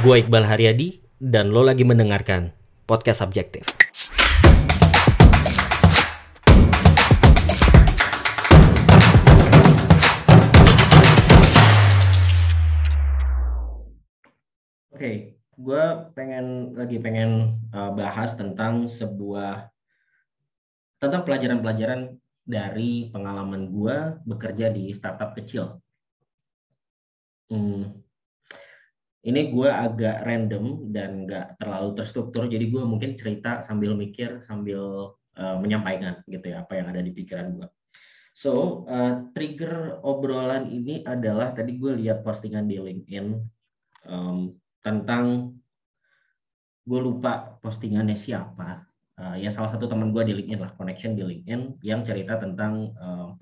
Gue Iqbal Haryadi dan lo lagi mendengarkan podcast subjektif. Oke, gue pengen lagi pengen uh, bahas tentang sebuah tentang pelajaran-pelajaran dari pengalaman gue bekerja di startup kecil. Hmm, ini gue agak random dan nggak terlalu terstruktur, jadi gue mungkin cerita sambil mikir sambil uh, menyampaikan gitu ya apa yang ada di pikiran gue. So uh, trigger obrolan ini adalah tadi gue lihat postingan di LinkedIn um, tentang gue lupa postingannya siapa uh, ya salah satu teman gue di LinkedIn lah connection di LinkedIn yang cerita tentang uh,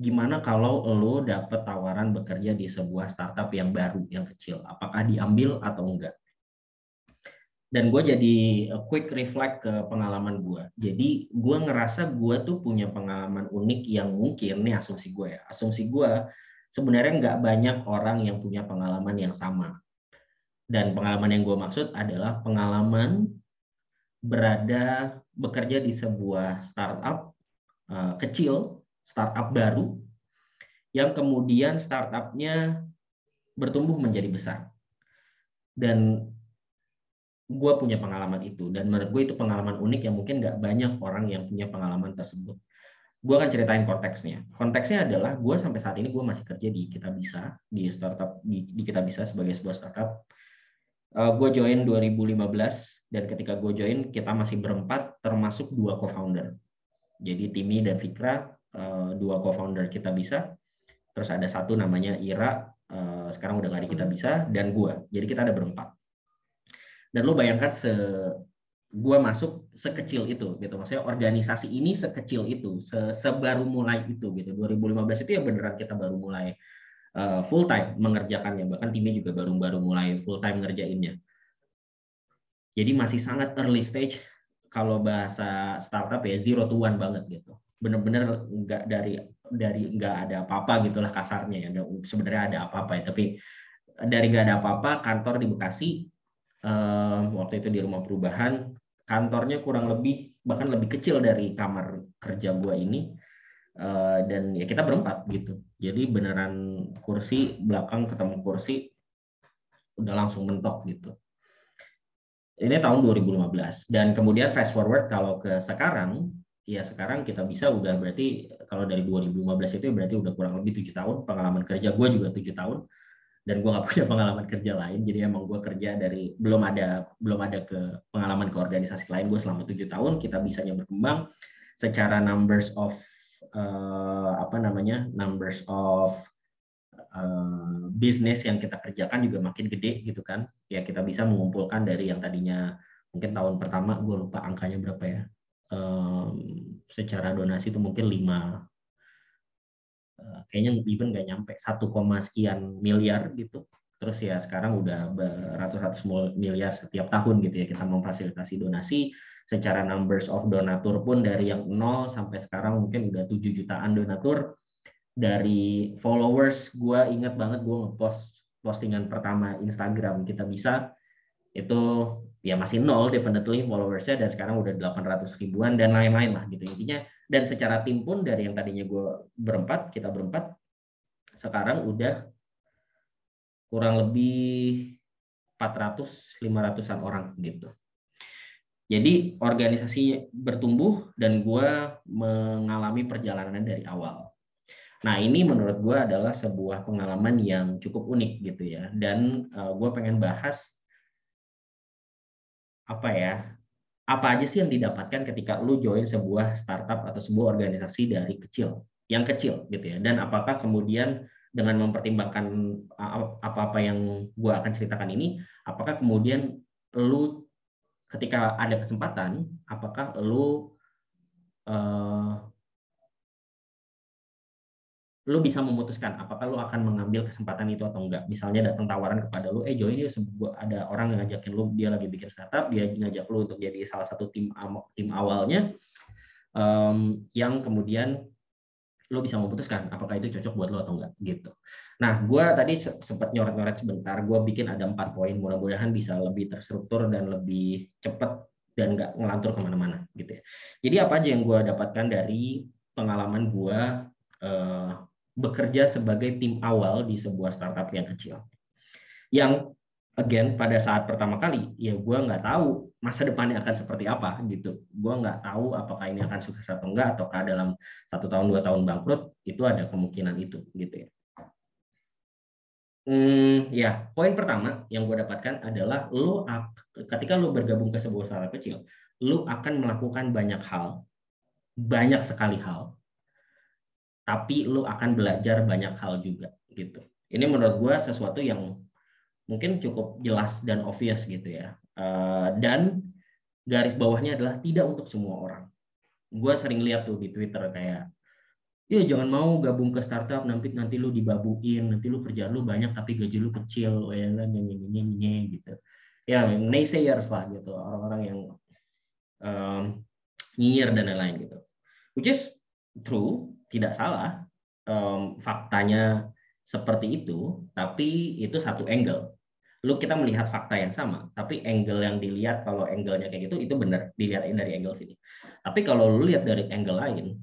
gimana kalau lo dapet tawaran bekerja di sebuah startup yang baru yang kecil? Apakah diambil atau enggak? Dan gue jadi quick reflect ke pengalaman gue jadi gue ngerasa gue tuh punya pengalaman unik yang mungkin nih asumsi gue ya asumsi gue sebenarnya nggak banyak orang yang punya pengalaman yang sama. Dan pengalaman yang gue maksud adalah pengalaman berada bekerja di sebuah startup uh, kecil, startup baru, yang kemudian startupnya bertumbuh menjadi besar. Dan gue punya pengalaman itu, dan menurut gue itu pengalaman unik yang mungkin nggak banyak orang yang punya pengalaman tersebut. Gue akan ceritain konteksnya. Konteksnya adalah gue sampai saat ini gue masih kerja di Kita Bisa, di startup di, di Kita Bisa sebagai sebuah startup uh, eh, gue join 2015 dan ketika gue join kita masih berempat termasuk dua co-founder. Jadi Timi dan Fikra dua co-founder kita bisa. Terus ada satu namanya Ira uh, sekarang udah nggak di kita bisa dan gue. Jadi kita ada berempat. Dan lo bayangkan se gue masuk sekecil itu gitu maksudnya organisasi ini sekecil itu se sebaru mulai itu gitu 2015 itu ya beneran kita baru mulai uh, full time mengerjakannya bahkan timnya juga baru-baru mulai full time ngerjainnya jadi masih sangat early stage kalau bahasa startup ya zero to one banget gitu bener-bener nggak dari dari nggak ada apa-apa gitulah kasarnya ya. Sebenarnya ada apa-apa ya. Tapi dari nggak ada apa-apa kantor di Bekasi uh, waktu itu di rumah perubahan kantornya kurang lebih bahkan lebih kecil dari kamar kerja gua ini uh, dan ya kita berempat gitu. Jadi beneran kursi belakang ketemu kursi udah langsung mentok gitu. Ini tahun 2015 dan kemudian fast forward kalau ke sekarang ya sekarang kita bisa udah berarti kalau dari 2015 itu berarti udah kurang lebih tujuh tahun pengalaman kerja. Gue juga tujuh tahun dan gue nggak punya pengalaman kerja lain. Jadi emang gue kerja dari belum ada belum ada ke pengalaman ke organisasi lain. Gue selama tujuh tahun kita bisanya berkembang secara numbers of uh, apa namanya numbers of uh, bisnis yang kita kerjakan juga makin gede gitu kan. Ya kita bisa mengumpulkan dari yang tadinya mungkin tahun pertama gue lupa angkanya berapa ya um, secara donasi itu mungkin lima. Uh, kayaknya even nggak nyampe satu koma sekian miliar gitu. Terus ya sekarang udah beratus-ratus miliar setiap tahun gitu ya kita memfasilitasi donasi. Secara numbers of donatur pun dari yang nol sampai sekarang mungkin udah 7 jutaan donatur. Dari followers gue inget banget gue ngepost postingan pertama Instagram. Kita bisa itu ya masih nol definitely followersnya dan sekarang udah 800 ribuan dan lain-lain lah gitu intinya dan secara tim pun dari yang tadinya gue berempat kita berempat sekarang udah kurang lebih 400 500-an orang gitu jadi organisasi bertumbuh dan gue mengalami perjalanan dari awal. Nah ini menurut gue adalah sebuah pengalaman yang cukup unik gitu ya. Dan uh, eh, gue pengen bahas apa ya, apa aja sih yang didapatkan ketika lu join sebuah startup atau sebuah organisasi dari kecil, yang kecil gitu ya. Dan apakah kemudian dengan mempertimbangkan apa-apa yang gue akan ceritakan ini, apakah kemudian lu ketika ada kesempatan, apakah lu uh, lu bisa memutuskan apakah lu akan mengambil kesempatan itu atau enggak. Misalnya datang tawaran kepada lu, eh join sebuah ada orang yang ngajakin lu, dia lagi bikin startup, dia ngajak lu untuk jadi salah satu tim tim awalnya, um, yang kemudian lo bisa memutuskan apakah itu cocok buat lo atau enggak gitu. Nah, gue tadi sempat nyoret-nyoret sebentar. Gue bikin ada empat poin. Mudah-mudahan bisa lebih terstruktur dan lebih cepat dan nggak ngelantur ke mana-mana gitu ya. Jadi apa aja yang gue dapatkan dari pengalaman gue eh, bekerja sebagai tim awal di sebuah startup yang kecil. Yang again pada saat pertama kali ya gue nggak tahu masa depannya akan seperti apa gitu gue nggak tahu apakah ini akan sukses atau enggak ataukah dalam satu tahun dua tahun bangkrut itu ada kemungkinan itu gitu ya hmm, ya poin pertama yang gue dapatkan adalah lo ketika lo bergabung ke sebuah startup kecil lo akan melakukan banyak hal banyak sekali hal tapi lo akan belajar banyak hal juga gitu ini menurut gue sesuatu yang mungkin cukup jelas dan obvious gitu ya. Uh, dan garis bawahnya adalah tidak untuk semua orang. Gue sering lihat tuh di Twitter kayak, ya jangan mau gabung ke startup nanti nanti lu dibabuin, nanti lu kerja lu banyak tapi gaji lu kecil, ya nyanyi gitu. Ya naysayers lah gitu orang-orang yang um, nyinyir dan lain-lain gitu. Which is true, tidak salah. Um, faktanya seperti itu, tapi itu satu angle lu kita melihat fakta yang sama, tapi angle yang dilihat kalau angle-nya kayak gitu itu benar dilihatin dari angle sini. Tapi kalau lu lihat dari angle lain,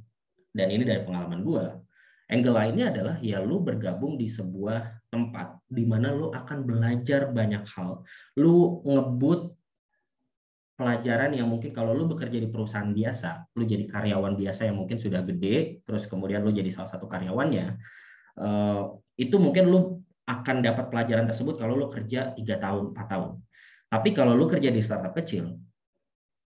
dan ini dari pengalaman gua, angle lainnya adalah ya lu bergabung di sebuah tempat di mana lu akan belajar banyak hal. Lu ngebut pelajaran yang mungkin kalau lu bekerja di perusahaan biasa, lu jadi karyawan biasa yang mungkin sudah gede, terus kemudian lu jadi salah satu karyawannya, eh, itu mungkin lu akan dapat pelajaran tersebut kalau lo kerja tiga tahun, 4 tahun. Tapi kalau lo kerja di startup kecil,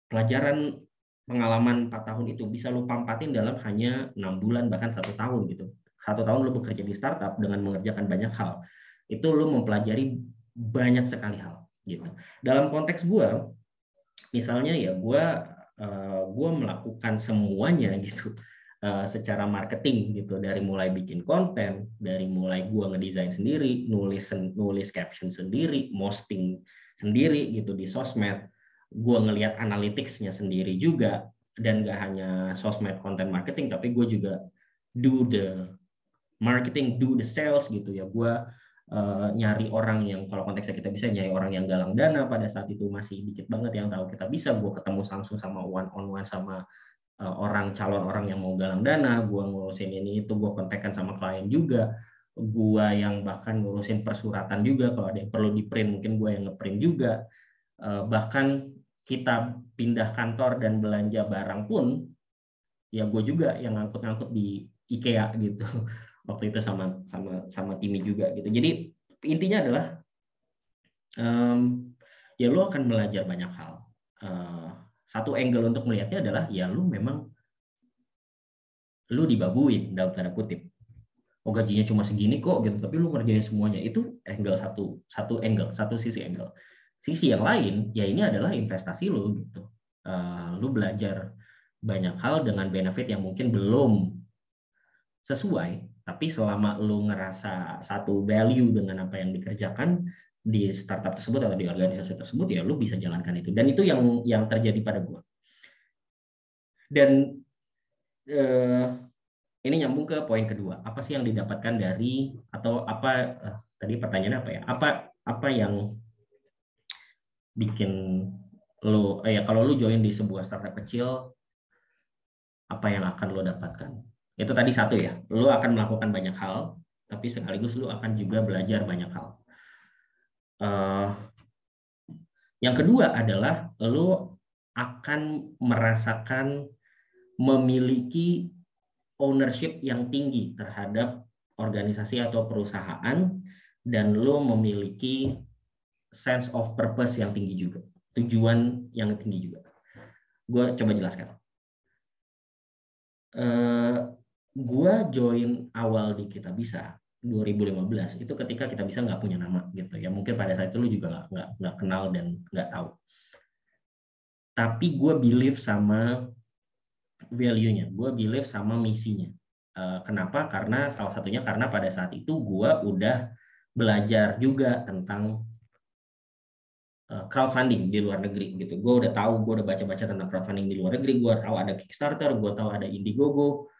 pelajaran pengalaman 4 tahun itu bisa lo pampatin dalam hanya enam bulan bahkan satu tahun gitu. Satu tahun lo bekerja di startup dengan mengerjakan banyak hal, itu lo mempelajari banyak sekali hal gitu. Dalam konteks gue, misalnya ya gue uh, gue melakukan semuanya gitu Eh, secara marketing gitu. Dari mulai bikin konten dari mulai gua ngedesain sendiri nulis nulis caption sendiri posting sendiri gitu di sosmed. Gua ngelihat analyticsnya sendiri juga dan gak hanya sosmed konten marketing tapi gue juga do the marketing do the sales gitu ya. Gue uh, nyari orang yang kalau konteksnya kita bisa nyari orang yang galang dana pada saat itu masih dikit banget yang tahu kita bisa. Gue ketemu langsung sama one on one sama Eh, orang calon orang yang mau galang dana, gue ngurusin ini itu, gue kontekan sama klien juga, gue yang bahkan ngurusin persuratan juga kalau ada yang perlu di print mungkin gue yang ngeprint juga, eh, bahkan kita pindah kantor dan belanja barang pun ya gue juga yang ngangkut-ngangkut di IKEA gitu waktu itu sama sama sama Timi juga gitu. Jadi intinya adalah um, ya lo akan belajar banyak hal. Uh, satu angle untuk melihatnya adalah ya lu memang lu dibabuin dalam tanda kutip. Oh gajinya cuma segini kok gitu. Tapi lu ngerjain semuanya. Itu angle satu satu angle satu sisi angle. Sisi yang lain ya ini adalah investasi lu gitu. Uh, lu belajar banyak hal dengan benefit yang mungkin belum sesuai tapi selama lu ngerasa satu value dengan apa yang dikerjakan di startup tersebut atau di organisasi tersebut ya lu bisa jalankan itu. Dan itu yang yang terjadi pada gua. Dan eh, ini nyambung ke poin kedua. Apa sih yang didapatkan dari atau apa eh, tadi pertanyaannya apa ya? Apa apa yang bikin lo eh, ya kalau lu join di sebuah startup kecil apa yang akan lo dapatkan itu tadi satu ya lo akan melakukan banyak hal tapi sekaligus lo akan juga belajar banyak hal Uh, yang kedua adalah lo akan merasakan memiliki ownership yang tinggi terhadap organisasi atau perusahaan dan lo memiliki sense of purpose yang tinggi juga, tujuan yang tinggi juga. Gue coba jelaskan. Uh, gue join awal di kita bisa 2015 itu ketika kita bisa nggak punya nama gitu. Ya mungkin pada saat itu lu juga nggak nggak nggak kenal dan nggak tahu. Tapi gue believe sama value-nya. Gue believe sama misinya. Uh, kenapa? Karena salah satunya karena pada saat itu gue udah belajar juga tentang uh, crowdfunding di luar negeri gitu. Gue udah tahu gue udah baca-baca tentang crowdfunding di luar negeri. Gue tahu ada Kickstarter gue tahu ada Indiegogo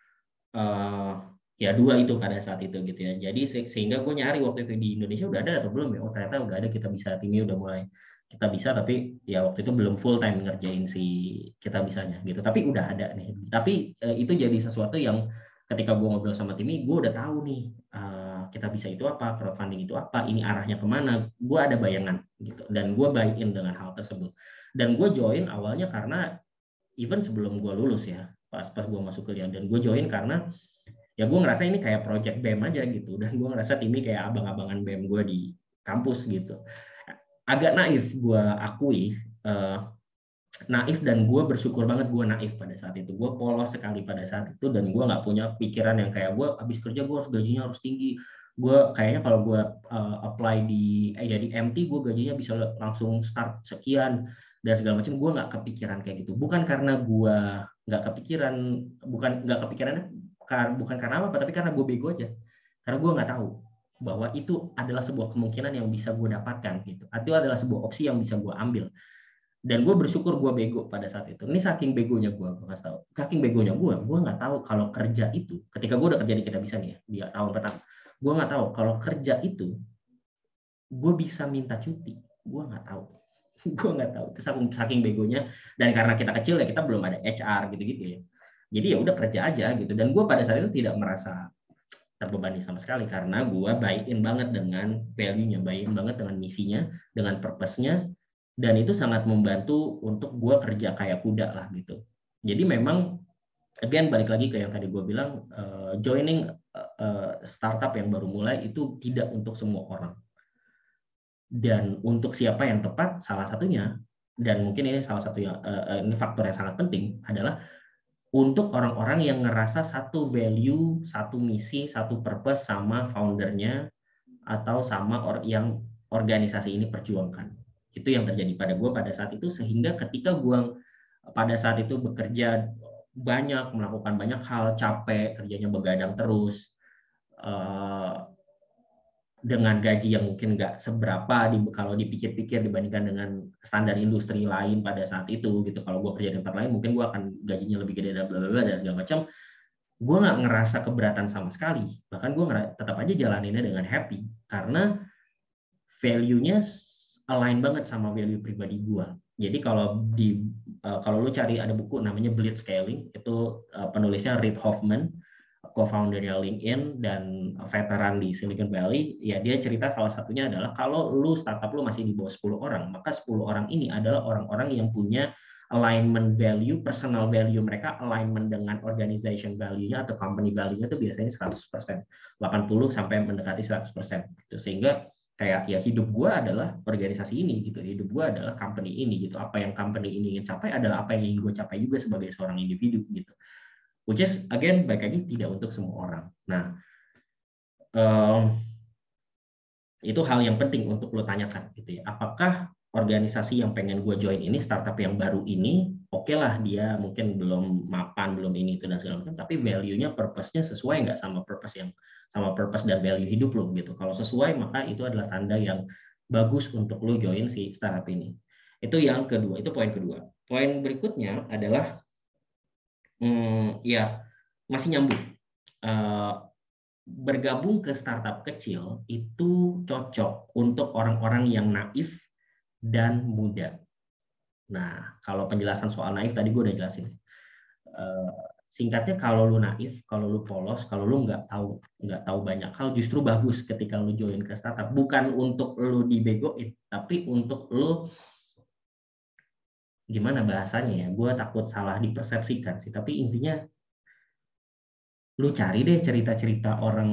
uh, ya dua itu pada saat itu gitu ya. Jadi sehingga gue nyari waktu itu di Indonesia udah ada atau belum ya? Oh ternyata udah ada kita bisa timnya udah mulai kita bisa tapi ya waktu itu belum full time ngerjain si kita bisanya gitu. Tapi udah ada nih. Tapi uh, itu jadi sesuatu yang ketika gue ngobrol sama Timi gue udah tahu nih uh, kita bisa itu apa crowdfunding itu apa ini arahnya ke mana gue ada bayangan gitu. Dan gue buy in dengan hal tersebut. Dan gue join awalnya karena even sebelum gue lulus ya pas pas gue masuk kuliah. Dan gue join karena ya gue ngerasa ini kayak project BEM aja gitu. Dan gue ngerasa Timi kayak abang-abangan BEM gue di kampus gitu. Agak naif gue akui uh, naif dan gue bersyukur banget gue naif pada saat itu. Gue polos sekali pada saat itu dan gue nggak punya pikiran yang kayak gue abis kerja gue harus gajinya harus tinggi. Gue kayaknya kalau gue uh, apply di eh, ya MT gue gajinya bisa langsung start sekian dan segala macam. Gue nggak kepikiran kayak gitu. Bukan karena gue nggak kepikiran bukan nggak kepikiran bukan karena apa tapi karena gue bego aja karena gue nggak tahu bahwa itu adalah sebuah kemungkinan yang bisa gue dapatkan gitu. Itu adalah sebuah opsi yang bisa gue ambil. Dan gue bersyukur gue bego pada saat itu. Ini saking begonya gue, gue kasih tahu. Saking begonya gue, gue nggak tahu kalau kerja itu, ketika gue udah kerja di kita bisa nih ya, di tahun pertama, gue nggak tahu kalau kerja itu, gue bisa minta cuti. Gue nggak tahu. gue nggak tahu. Itu saking, saking begonya. Dan karena kita kecil ya kita belum ada HR gitu-gitu ya. Jadi ya udah kerja aja gitu. Dan gue pada saat itu tidak merasa terbebani sama sekali karena gue buy in banget dengan value-nya, buy in banget dengan misinya, dengan purpose-nya, dan itu sangat membantu untuk gue kerja kayak kuda lah gitu. Jadi memang, again balik lagi ke yang tadi gue bilang, uh, joining uh, startup yang baru mulai itu tidak untuk semua orang. Dan untuk siapa yang tepat, salah satunya, dan mungkin ini salah satu yang uh, ini faktor yang sangat penting adalah untuk orang-orang yang ngerasa satu value, satu misi, satu purpose sama foundernya atau sama or yang organisasi ini perjuangkan. Itu yang terjadi pada gue pada saat itu sehingga ketika gue pada saat itu bekerja banyak melakukan banyak hal capek kerjanya begadang terus eh, dengan gaji yang mungkin nggak seberapa di, kalau dipikir-pikir dibandingkan dengan standar industri lain pada saat itu gitu. Kalau gue kerja di tempat lain mungkin gue akan gajinya lebih gede dan bla bla dan segala macam. Gue nggak ngerasa keberatan sama sekali. Bahkan gue tetap aja jalaninnya dengan happy. Karena value-nya align banget sama value pribadi gue jadi kalau di uh, kalau lu cari ada buku namanya Blitz Scaling itu uh, penulisnya Reid Hoffman co-foundernya LinkedIn dan veteran di Silicon Valley, ya dia cerita salah satunya adalah kalau lu startup lu masih di bawah 10 orang, maka 10 orang ini adalah orang-orang yang punya alignment value, personal value mereka alignment dengan organization value-nya atau company value-nya itu biasanya 100%, 80 sampai mendekati 100%. Gitu. Sehingga kayak ya hidup gua adalah organisasi ini gitu, hidup gua adalah company ini gitu. Apa yang company ini ingin capai adalah apa yang ingin gue capai juga sebagai seorang individu gitu which is again baik lagi tidak untuk semua orang. Nah, um, itu hal yang penting untuk lo tanyakan gitu ya. Apakah organisasi yang pengen gue join ini startup yang baru ini oke okay lah dia mungkin belum mapan belum ini itu dan segala macam tapi value-nya purpose-nya sesuai nggak sama purpose yang sama purpose dan value hidup lo gitu kalau sesuai maka itu adalah tanda yang bagus untuk lo join si startup ini itu yang kedua itu poin kedua poin berikutnya adalah hmm, ya masih nyambung. Uh, bergabung ke startup kecil itu cocok untuk orang-orang yang naif dan muda. Nah, kalau penjelasan soal naif tadi gue udah jelasin. Uh, singkatnya kalau lu naif, kalau lu polos, kalau lu nggak tahu nggak tahu banyak hal, justru bagus ketika lu join ke startup. Bukan untuk lu dibegoin, tapi untuk lu gimana bahasanya ya? Gue takut salah dipersepsikan sih tapi intinya lu cari deh cerita-cerita orang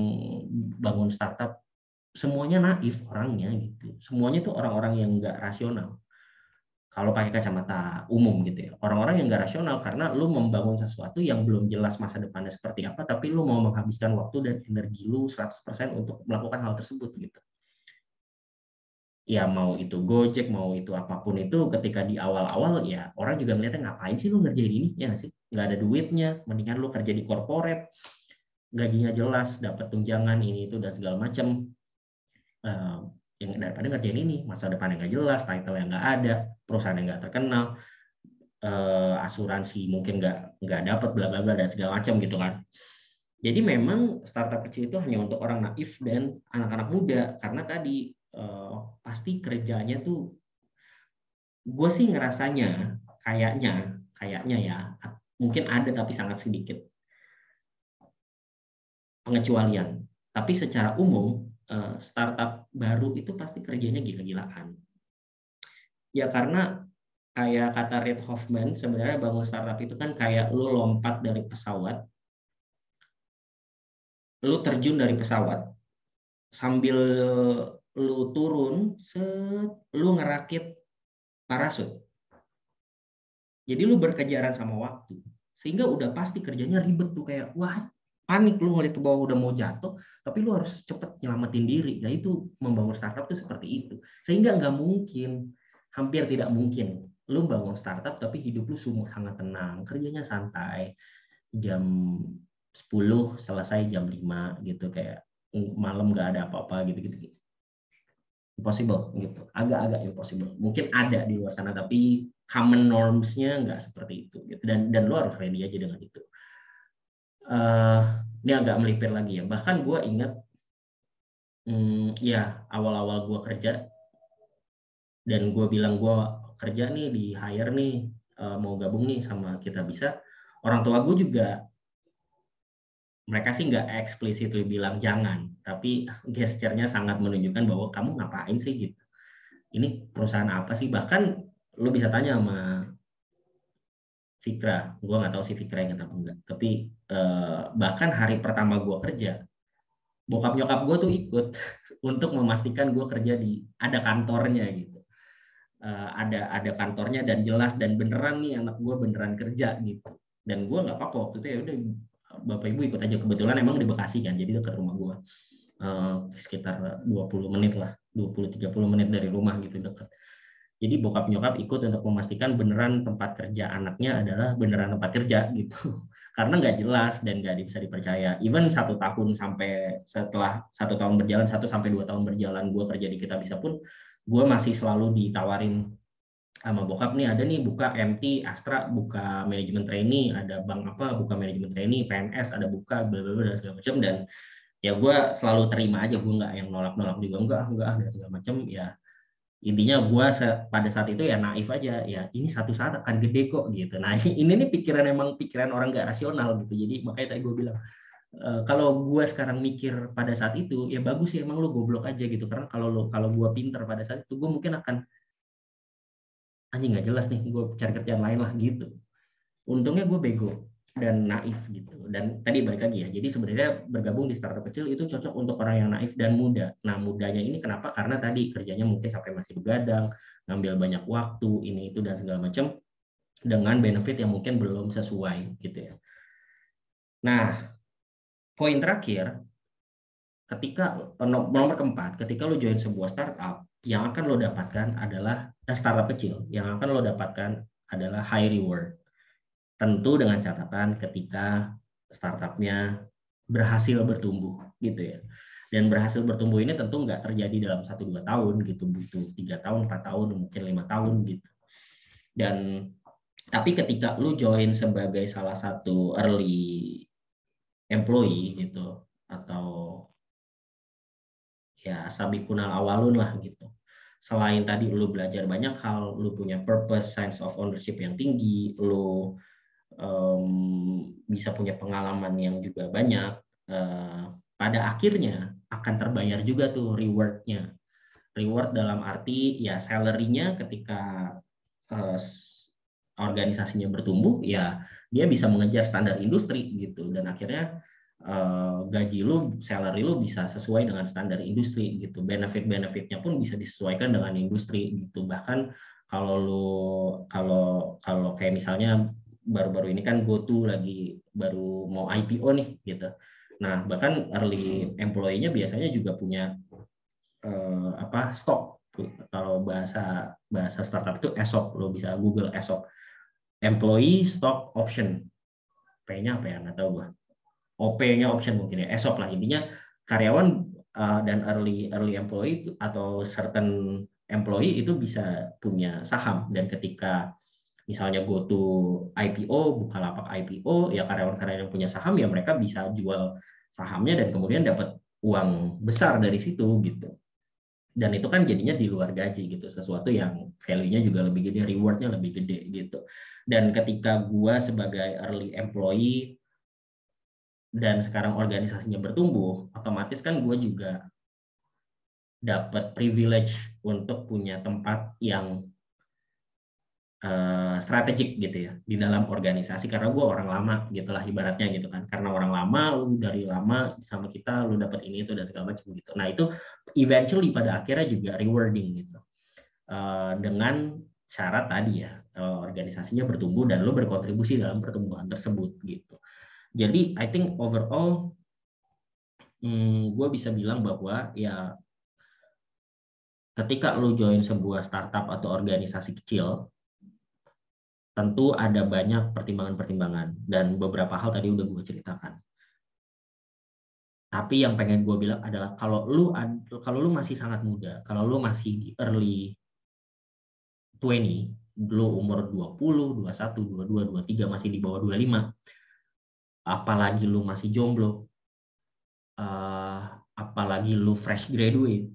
bangun startup. Semuanya naif orangnya gitu. Semuanya tuh orang-orang yang nggak rasional. Kalau pakai kacamata umum gitu ya. Orang-orang yang nggak rasional karena lu membangun sesuatu yang belum jelas masa depannya seperti apa tapi lu mau menghabiskan waktu dan energi lu 100% untuk melakukan hal tersebut gitu ya mau itu Gojek mau itu apa pun itu ketika di awal-awal ya orang juga melihatnya ngapain sih lu ngerjain ini? Ya sih? Nggak ada duitnya mendingan lu kerja di corporate. Gajinya jelas dapat tunjangan ini itu dan segala macam uh, yang daripada ngerjain ini masa depan yang nggak jelas title yang nggak ada perusahaan yang nggak terkenal uh, asuransi mungkin nggak nggak dapat bla bla bla dan segala macam gitu kan. Jadi memang startup kecil itu hanya untuk orang naif dan anak-anak muda karena tadi uh, pasti kerjanya tuh gue sih ngerasanya kayaknya kayaknya ya mungkin ada tapi sangat sedikit pengecualian. Tapi secara umum uh, startup baru itu pasti kerjanya gila-gilaan. Ya karena kayak kata Reid Hoffman sebenarnya bangun startup itu kan kayak lu lompat dari pesawat lu terjun dari pesawat sambil lu turun set, lu ngerakit parasut. Jadi lu berkejaran sama waktu. Sehingga udah pasti kerjanya ribet tuh kayak wah panik lu ngeliat ke bawah udah mau jatuh tapi lu harus cepet nyelamatin diri. Nah itu membangun startup tuh seperti itu. Sehingga nggak mungkin hampir tidak mungkin lu bangun startup tapi hidup lu semua sangat tenang kerjanya santai jam 10 selesai jam 5 gitu kayak malam nggak ada apa-apa gitu gitu impossible gitu. Agak-agak impossible. Mungkin ada di luar sana tapi common normsnya nggak seperti itu gitu. Dan dan lo harus ready aja dengan itu. Uh, ini agak melipir lagi ya. Bahkan gue ingat hmm, ya awal-awal gue kerja dan gue bilang gue kerja nih di hire nih uh, mau gabung nih sama kita bisa orang tua gue juga mereka sih nggak eksplisit bilang jangan, tapi gesturnya sangat menunjukkan bahwa kamu ngapain sih gitu. Ini perusahaan apa sih? Bahkan lu bisa tanya sama Fikra, gue nggak tahu si Fikra yang apa enggak. Tapi eh, bahkan hari pertama gue kerja, bokap nyokap gue tuh ikut untuk memastikan gue kerja di ada kantornya gitu. Uh, ada ada kantornya dan jelas dan beneran nih anak gue beneran kerja gitu dan gue nggak apa-apa waktu itu ya udah bapak ibu ikut aja. Kebetulan emang di Bekasi kan jadi dekat rumah gua. Uh, sekitar 20 menit lah 20-30 menit dari rumah gitu dekat. Jadi bokap nyokap ikut untuk memastikan beneran tempat kerja anaknya adalah beneran tempat kerja gitu. Karena nggak jelas dan nggak bisa dipercaya. Even satu tahun sampai setelah satu tahun berjalan satu sampai dua tahun berjalan gue kerja di kita bisa pun gue masih selalu ditawarin sama bokap nih ada nih buka MT Astra buka manajemen trainee ada bank apa buka manajemen trainee PNS ada buka bla segala macam. Dan ya gue selalu terima aja gue nggak yang nolak nolak juga enggak enggak segala macam. Ya intinya gue pada saat itu ya naif aja ya ini satu saat akan gede kok gitu. Nah ini nih pikiran emang pikiran orang nggak rasional gitu. Jadi makanya tadi gue bilang e, kalau gue sekarang mikir pada saat itu ya bagus sih emang lo goblok aja gitu. Karena kalau lo kalau gue pinter pada saat itu gue mungkin akan anjing nggak jelas nih gue cari kerjaan lain lah gitu. Untungnya gue bego dan naif gitu. Dan tadi balik lagi ya jadi sebenarnya bergabung di startup kecil itu cocok untuk orang yang naif dan muda. Nah mudanya ini kenapa? Karena tadi kerjanya mungkin sampai masih begadang ngambil banyak waktu ini itu dan segala macam dengan benefit yang mungkin belum sesuai gitu ya. Nah poin terakhir ketika nomor keempat ketika lo join sebuah startup yang akan lo dapatkan adalah startup kecil yang akan lo dapatkan adalah high reward. Tentu dengan catatan ketika startupnya berhasil bertumbuh gitu ya. Dan berhasil bertumbuh ini tentu nggak terjadi dalam satu dua tahun gitu, butuh tiga tahun, empat tahun, mungkin lima tahun gitu. Dan tapi ketika lu join sebagai salah satu early employee gitu atau ya sabikunal awalun lah gitu. Selain tadi lu belajar banyak hal, lu punya purpose, sense of ownership yang tinggi, lu um, bisa punya pengalaman yang juga banyak, uh, pada akhirnya akan terbayar juga tuh rewardnya. Reward dalam arti ya salary-nya ketika uh, organisasinya bertumbuh, ya dia bisa mengejar standar industri gitu dan akhirnya uh, gaji lu, salary lu bisa sesuai dengan standar industri gitu. Benefit-benefitnya pun bisa disesuaikan dengan industri gitu. Bahkan kalau lu kalau kalau kayak misalnya baru-baru ini kan GoTo lagi baru mau IPO nih gitu. Nah, bahkan early employee-nya biasanya juga punya uh, apa stok kalau bahasa bahasa startup itu ESOP lo bisa Google ESOP employee stock option P-nya apa ya nggak tahu gua OP-nya option mungkin ya ESOP lah intinya karyawan uh, dan early early employee atau certain employee itu bisa punya saham dan ketika misalnya go to IPO, buka lapak IPO, ya karyawan-karyawan yang punya saham ya mereka bisa jual sahamnya dan kemudian dapat uang besar dari situ gitu. Dan itu kan jadinya di luar gaji gitu, sesuatu yang value-nya juga lebih gede, reward-nya lebih gede gitu. Dan ketika gua sebagai early employee dan sekarang organisasinya bertumbuh, otomatis kan gue juga dapat privilege untuk punya tempat yang uh, strategik gitu ya di dalam organisasi. Karena gue orang lama gitulah ibaratnya gitu kan. Karena orang lama lu dari lama sama kita lu dapat ini itu dan segala macam gitu. Nah itu eventually pada akhirnya juga rewarding gitu. Uh, dengan syarat tadi ya uh, organisasinya bertumbuh dan lu berkontribusi dalam pertumbuhan tersebut gitu jadi I think overall hmm, gue bisa bilang bahwa ya ketika lu join sebuah startup atau organisasi kecil tentu ada banyak pertimbangan-pertimbangan dan beberapa hal tadi udah gue ceritakan. Tapi yang pengen gue bilang adalah kalau lu kalau lu masih sangat muda, kalau lu masih di early 20, lu umur 20, 21, 22, 23 masih di bawah 25, apalagi lu masih jomblo, uh, apalagi lu fresh graduate,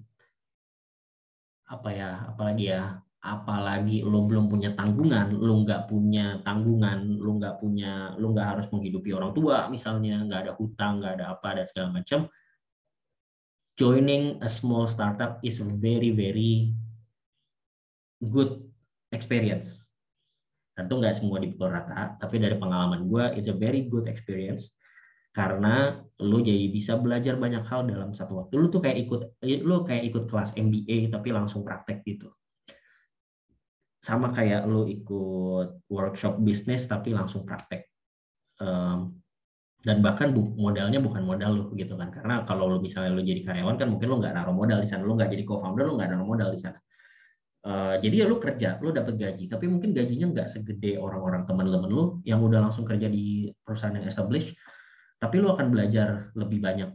apa ya, apalagi ya, apalagi lo belum punya tanggungan, lo nggak punya tanggungan, lo nggak punya, lo nggak harus menghidupi orang tua misalnya, nggak ada hutang, nggak ada apa dan segala macam. Joining a small startup is very very good experience. Tentu nggak semua dipukul rata, tapi dari pengalaman gue, it's a very good experience. Karena lo jadi bisa belajar banyak hal dalam satu waktu. Lo tuh kayak ikut, lo kayak ikut kelas MBA tapi langsung praktek gitu. Sama kayak lo ikut workshop bisnis tapi langsung praktek. Um, dan bahkan bu, modalnya bukan modal lo gitu kan. Karena kalau lo misalnya lo jadi karyawan kan mungkin lo nggak naruh modal di sana. Lo nggak jadi co-founder lo nggak naruh modal di sana uh, jadi ya lo kerja lo dapat gaji. Tapi mungkin gajinya nggak segede orang-orang teman-teman lo yang udah langsung kerja di perusahaan yang established tapi lo akan belajar lebih banyak.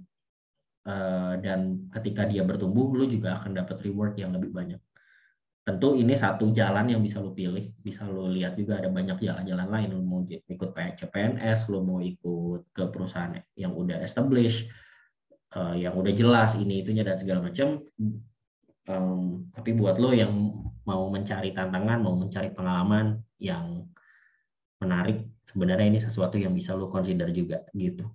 Uh, dan ketika dia bertumbuh lo juga akan dapat reward yang lebih banyak. Tentu ini satu jalan yang bisa lo pilih. Bisa lo lihat juga ada banyak jalan-jalan lain. Lo mau ikut CPNS lo mau ikut ke perusahaan yang udah established uh, yang udah jelas ini itunya dan segala macam um, tapi buat lo yang mau mencari tantangan mau mencari pengalaman yang menarik sebenarnya ini sesuatu yang bisa lo consider juga gitu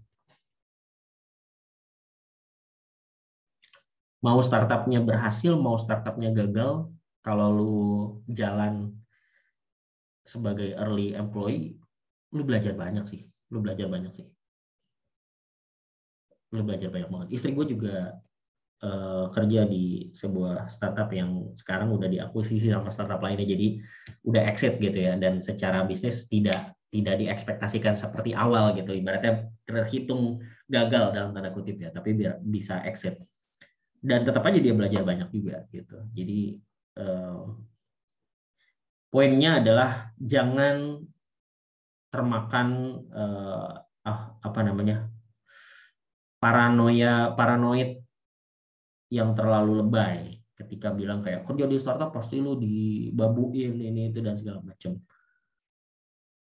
mau startupnya berhasil mau startupnya gagal kalau lu jalan sebagai early employee, lu belajar banyak sih. Lu belajar banyak sih. Lu belajar banyak banget. Istri gue juga uh, kerja di sebuah startup yang sekarang udah diakuisisi sama startup lainnya, jadi udah exit gitu ya. Dan secara bisnis tidak tidak diekspektasikan seperti awal gitu. Ibaratnya terhitung gagal dalam tanda kutip ya, tapi biar bisa exit. Dan tetap aja dia belajar banyak juga gitu. Jadi Eh, poinnya adalah jangan termakan uh, ah, apa namanya paranoia paranoid yang terlalu lebay ketika bilang kayak kerja di startup pasti lu dibabuin ini itu dan segala macam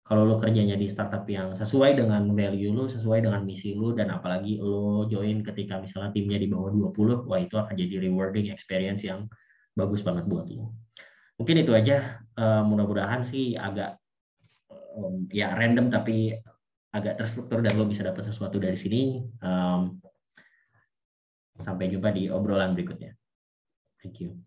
kalau lo kerjanya di startup yang sesuai dengan value lo, sesuai dengan misi lo, dan apalagi lo join ketika misalnya timnya di bawah 20, wah itu akan jadi rewarding experience yang bagus banget buat lo. Mungkin itu aja. Uh, mudah-mudahan sih agak ya random tapi agak terstruktur dan lo bisa dapat sesuatu dari sini. Sampai jumpa di obrolan berikutnya. Thank you.